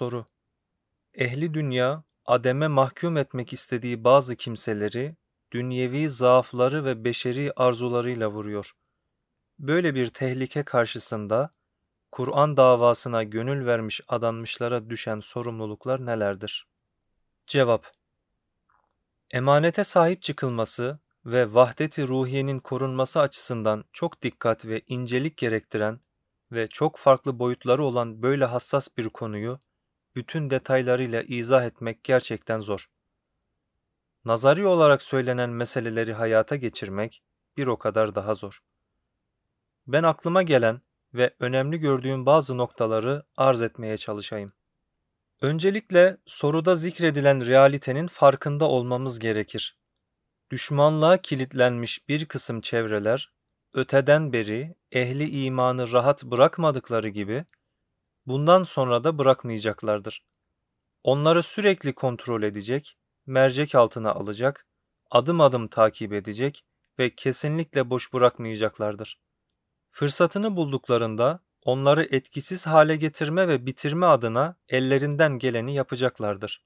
Soru Ehli dünya, ademe mahkum etmek istediği bazı kimseleri, dünyevi zaafları ve beşeri arzularıyla vuruyor. Böyle bir tehlike karşısında, Kur'an davasına gönül vermiş adanmışlara düşen sorumluluklar nelerdir? Cevap Emanete sahip çıkılması ve vahdet-i ruhiyenin korunması açısından çok dikkat ve incelik gerektiren ve çok farklı boyutları olan böyle hassas bir konuyu bütün detaylarıyla izah etmek gerçekten zor. Nazari olarak söylenen meseleleri hayata geçirmek bir o kadar daha zor. Ben aklıma gelen ve önemli gördüğüm bazı noktaları arz etmeye çalışayım. Öncelikle soruda zikredilen realitenin farkında olmamız gerekir. Düşmanlığa kilitlenmiş bir kısım çevreler, öteden beri ehli imanı rahat bırakmadıkları gibi, bundan sonra da bırakmayacaklardır. Onları sürekli kontrol edecek, mercek altına alacak, adım adım takip edecek ve kesinlikle boş bırakmayacaklardır. Fırsatını bulduklarında onları etkisiz hale getirme ve bitirme adına ellerinden geleni yapacaklardır.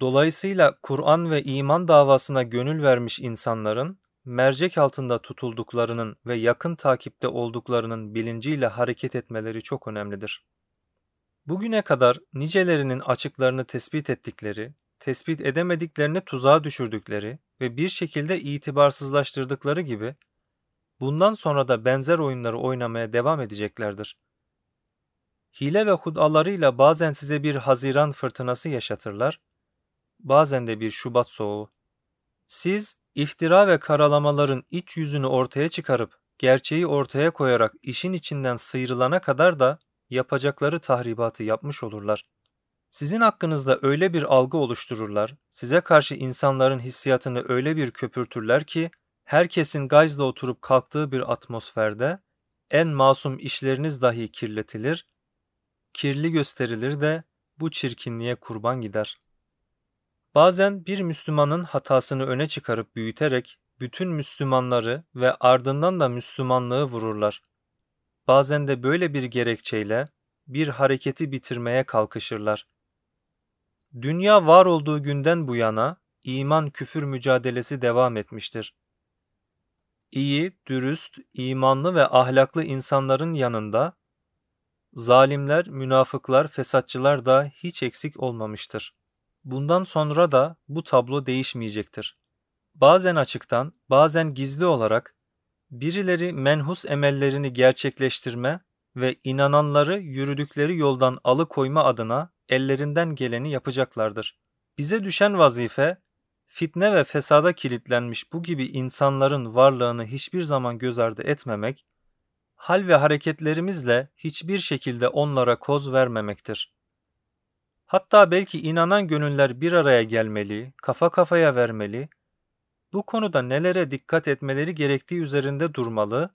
Dolayısıyla Kur'an ve iman davasına gönül vermiş insanların mercek altında tutulduklarının ve yakın takipte olduklarının bilinciyle hareket etmeleri çok önemlidir. Bugüne kadar nicelerinin açıklarını tespit ettikleri, tespit edemediklerini tuzağa düşürdükleri ve bir şekilde itibarsızlaştırdıkları gibi bundan sonra da benzer oyunları oynamaya devam edeceklerdir. Hile ve hudalarıyla bazen size bir haziran fırtınası yaşatırlar, bazen de bir şubat soğuğu. Siz iftira ve karalamaların iç yüzünü ortaya çıkarıp gerçeği ortaya koyarak işin içinden sıyrılana kadar da yapacakları tahribatı yapmış olurlar. Sizin hakkınızda öyle bir algı oluştururlar, size karşı insanların hissiyatını öyle bir köpürtürler ki, herkesin gayzla oturup kalktığı bir atmosferde, en masum işleriniz dahi kirletilir, kirli gösterilir de bu çirkinliğe kurban gider. Bazen bir Müslümanın hatasını öne çıkarıp büyüterek bütün Müslümanları ve ardından da Müslümanlığı vururlar. Bazen de böyle bir gerekçeyle bir hareketi bitirmeye kalkışırlar. Dünya var olduğu günden bu yana iman küfür mücadelesi devam etmiştir. İyi, dürüst, imanlı ve ahlaklı insanların yanında zalimler, münafıklar, fesatçılar da hiç eksik olmamıştır. Bundan sonra da bu tablo değişmeyecektir. Bazen açıktan, bazen gizli olarak birileri menhus emellerini gerçekleştirme ve inananları yürüdükleri yoldan alıkoyma adına ellerinden geleni yapacaklardır. Bize düşen vazife, fitne ve fesada kilitlenmiş bu gibi insanların varlığını hiçbir zaman göz ardı etmemek, hal ve hareketlerimizle hiçbir şekilde onlara koz vermemektir. Hatta belki inanan gönüller bir araya gelmeli, kafa kafaya vermeli, bu konuda nelere dikkat etmeleri gerektiği üzerinde durmalı,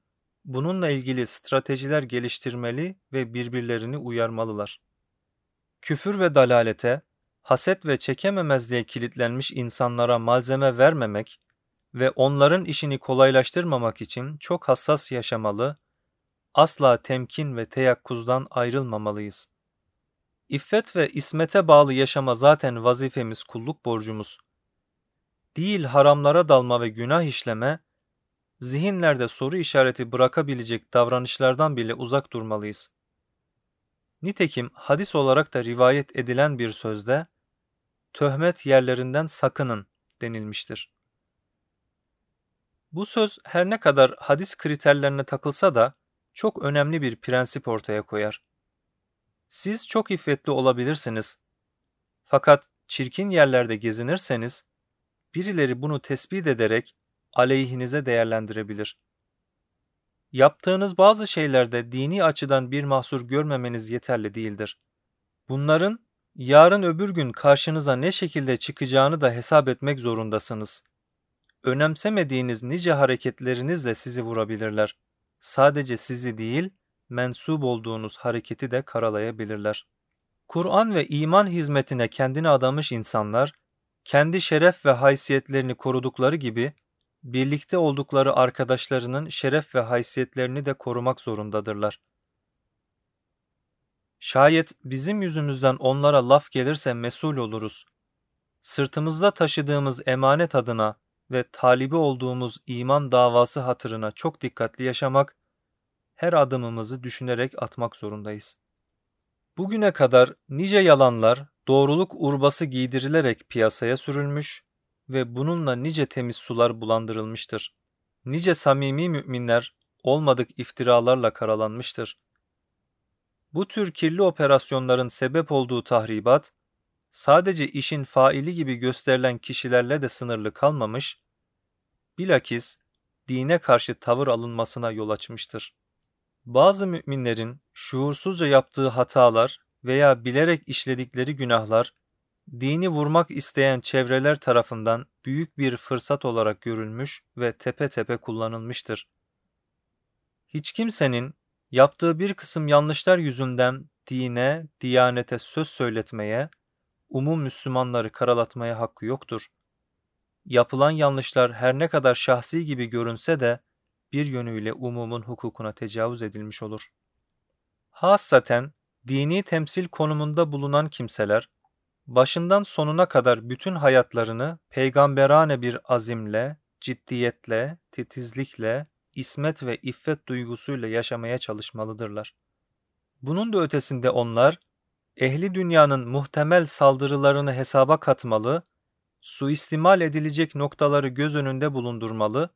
bununla ilgili stratejiler geliştirmeli ve birbirlerini uyarmalılar. Küfür ve dalalete, haset ve çekememezliğe kilitlenmiş insanlara malzeme vermemek ve onların işini kolaylaştırmamak için çok hassas yaşamalı, asla temkin ve teyakkuzdan ayrılmamalıyız. İffet ve ismete bağlı yaşama zaten vazifemiz kulluk borcumuz. Değil haramlara dalma ve günah işleme, zihinlerde soru işareti bırakabilecek davranışlardan bile uzak durmalıyız. Nitekim hadis olarak da rivayet edilen bir sözde, töhmet yerlerinden sakının denilmiştir. Bu söz her ne kadar hadis kriterlerine takılsa da çok önemli bir prensip ortaya koyar. Siz çok iffetli olabilirsiniz. Fakat çirkin yerlerde gezinirseniz, birileri bunu tespit ederek aleyhinize değerlendirebilir. Yaptığınız bazı şeylerde dini açıdan bir mahsur görmemeniz yeterli değildir. Bunların yarın öbür gün karşınıza ne şekilde çıkacağını da hesap etmek zorundasınız. Önemsemediğiniz nice hareketlerinizle sizi vurabilirler. Sadece sizi değil, mensup olduğunuz hareketi de karalayabilirler. Kur'an ve iman hizmetine kendini adamış insanlar, kendi şeref ve haysiyetlerini korudukları gibi, birlikte oldukları arkadaşlarının şeref ve haysiyetlerini de korumak zorundadırlar. Şayet bizim yüzümüzden onlara laf gelirse mesul oluruz. Sırtımızda taşıdığımız emanet adına ve talibi olduğumuz iman davası hatırına çok dikkatli yaşamak, her adımımızı düşünerek atmak zorundayız. Bugüne kadar nice yalanlar doğruluk urbası giydirilerek piyasaya sürülmüş ve bununla nice temiz sular bulandırılmıştır. Nice samimi müminler olmadık iftiralarla karalanmıştır. Bu tür kirli operasyonların sebep olduğu tahribat, sadece işin faili gibi gösterilen kişilerle de sınırlı kalmamış, bilakis dine karşı tavır alınmasına yol açmıştır. Bazı müminlerin şuursuzca yaptığı hatalar veya bilerek işledikleri günahlar, dini vurmak isteyen çevreler tarafından büyük bir fırsat olarak görülmüş ve tepe tepe kullanılmıştır. Hiç kimsenin yaptığı bir kısım yanlışlar yüzünden dine, diyanete söz söyletmeye, umum Müslümanları karalatmaya hakkı yoktur. Yapılan yanlışlar her ne kadar şahsi gibi görünse de bir yönüyle umumun hukukuna tecavüz edilmiş olur. Hassaten dini temsil konumunda bulunan kimseler, başından sonuna kadar bütün hayatlarını peygamberane bir azimle, ciddiyetle, titizlikle, ismet ve iffet duygusuyla yaşamaya çalışmalıdırlar. Bunun da ötesinde onlar, ehli dünyanın muhtemel saldırılarını hesaba katmalı, suistimal edilecek noktaları göz önünde bulundurmalı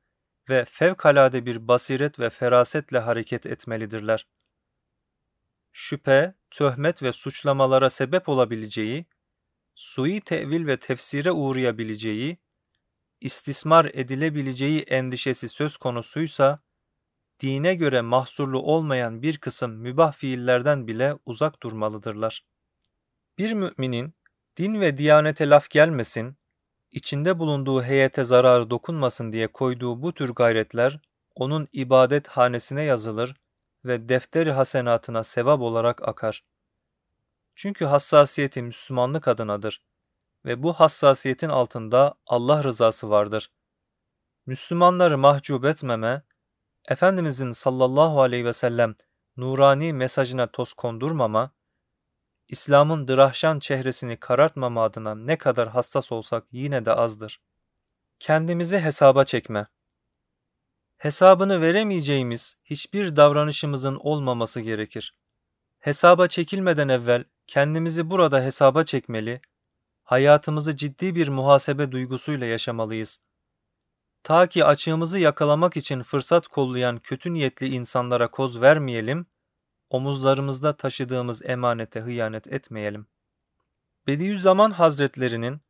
ve fevkalade bir basiret ve ferasetle hareket etmelidirler. Şüphe, töhmet ve suçlamalara sebep olabileceği, sui tevil ve tefsire uğrayabileceği, istismar edilebileceği endişesi söz konusuysa, dine göre mahsurlu olmayan bir kısım mübah fiillerden bile uzak durmalıdırlar. Bir müminin din ve diyanete laf gelmesin, içinde bulunduğu heyete zararı dokunmasın diye koyduğu bu tür gayretler onun ibadet hanesine yazılır ve defteri hasenatına sevap olarak akar. Çünkü hassasiyeti Müslümanlık adınadır ve bu hassasiyetin altında Allah rızası vardır. Müslümanları mahcup etmeme, Efendimizin sallallahu aleyhi ve sellem nurani mesajına toz kondurmama, İslam'ın dırahşan çehresini karartmama adına ne kadar hassas olsak yine de azdır. Kendimizi hesaba çekme. Hesabını veremeyeceğimiz hiçbir davranışımızın olmaması gerekir. Hesaba çekilmeden evvel kendimizi burada hesaba çekmeli, hayatımızı ciddi bir muhasebe duygusuyla yaşamalıyız. Ta ki açığımızı yakalamak için fırsat kollayan kötü niyetli insanlara koz vermeyelim omuzlarımızda taşıdığımız emanete hıyanet etmeyelim. Bediüzzaman Hazretlerinin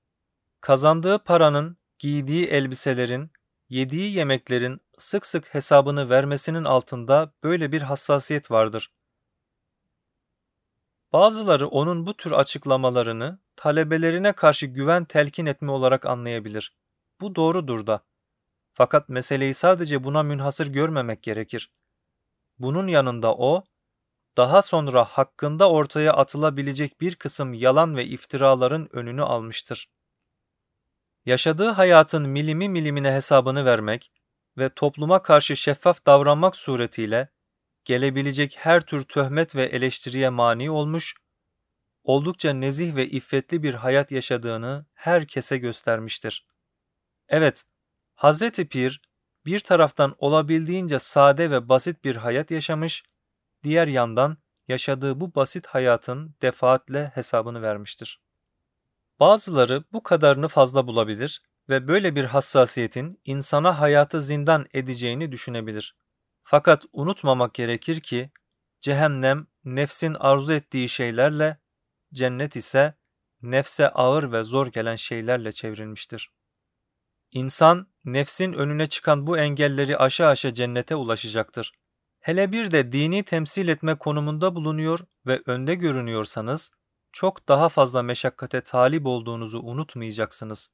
kazandığı paranın, giydiği elbiselerin, yediği yemeklerin sık sık hesabını vermesinin altında böyle bir hassasiyet vardır. Bazıları onun bu tür açıklamalarını talebelerine karşı güven telkin etme olarak anlayabilir. Bu doğrudur da. Fakat meseleyi sadece buna münhasır görmemek gerekir. Bunun yanında o, daha sonra hakkında ortaya atılabilecek bir kısım yalan ve iftiraların önünü almıştır. Yaşadığı hayatın milimi milimine hesabını vermek ve topluma karşı şeffaf davranmak suretiyle gelebilecek her tür töhmet ve eleştiriye mani olmuş, oldukça nezih ve iffetli bir hayat yaşadığını herkese göstermiştir. Evet, Hazreti Pir bir taraftan olabildiğince sade ve basit bir hayat yaşamış, Diğer yandan yaşadığı bu basit hayatın defaatle hesabını vermiştir. Bazıları bu kadarını fazla bulabilir ve böyle bir hassasiyetin insana hayatı zindan edeceğini düşünebilir. Fakat unutmamak gerekir ki cehennem nefsin arzu ettiği şeylerle, cennet ise nefse ağır ve zor gelen şeylerle çevrilmiştir. İnsan nefsin önüne çıkan bu engelleri aşağı aşağı cennete ulaşacaktır. Hele bir de dini temsil etme konumunda bulunuyor ve önde görünüyorsanız çok daha fazla meşakkate talip olduğunuzu unutmayacaksınız.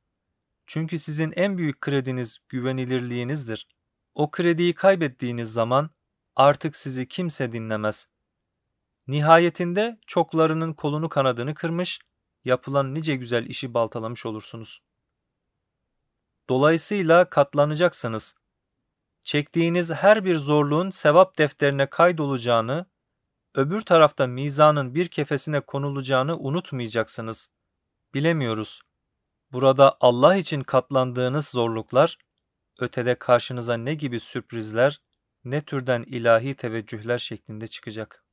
Çünkü sizin en büyük krediniz güvenilirliğinizdir. O krediyi kaybettiğiniz zaman artık sizi kimse dinlemez. Nihayetinde çoklarının kolunu kanadını kırmış, yapılan nice güzel işi baltalamış olursunuz. Dolayısıyla katlanacaksınız çektiğiniz her bir zorluğun sevap defterine kaydolacağını öbür tarafta mizanın bir kefesine konulacağını unutmayacaksınız. Bilemiyoruz. Burada Allah için katlandığınız zorluklar, ötede karşınıza ne gibi sürprizler, ne türden ilahi teveccühler şeklinde çıkacak.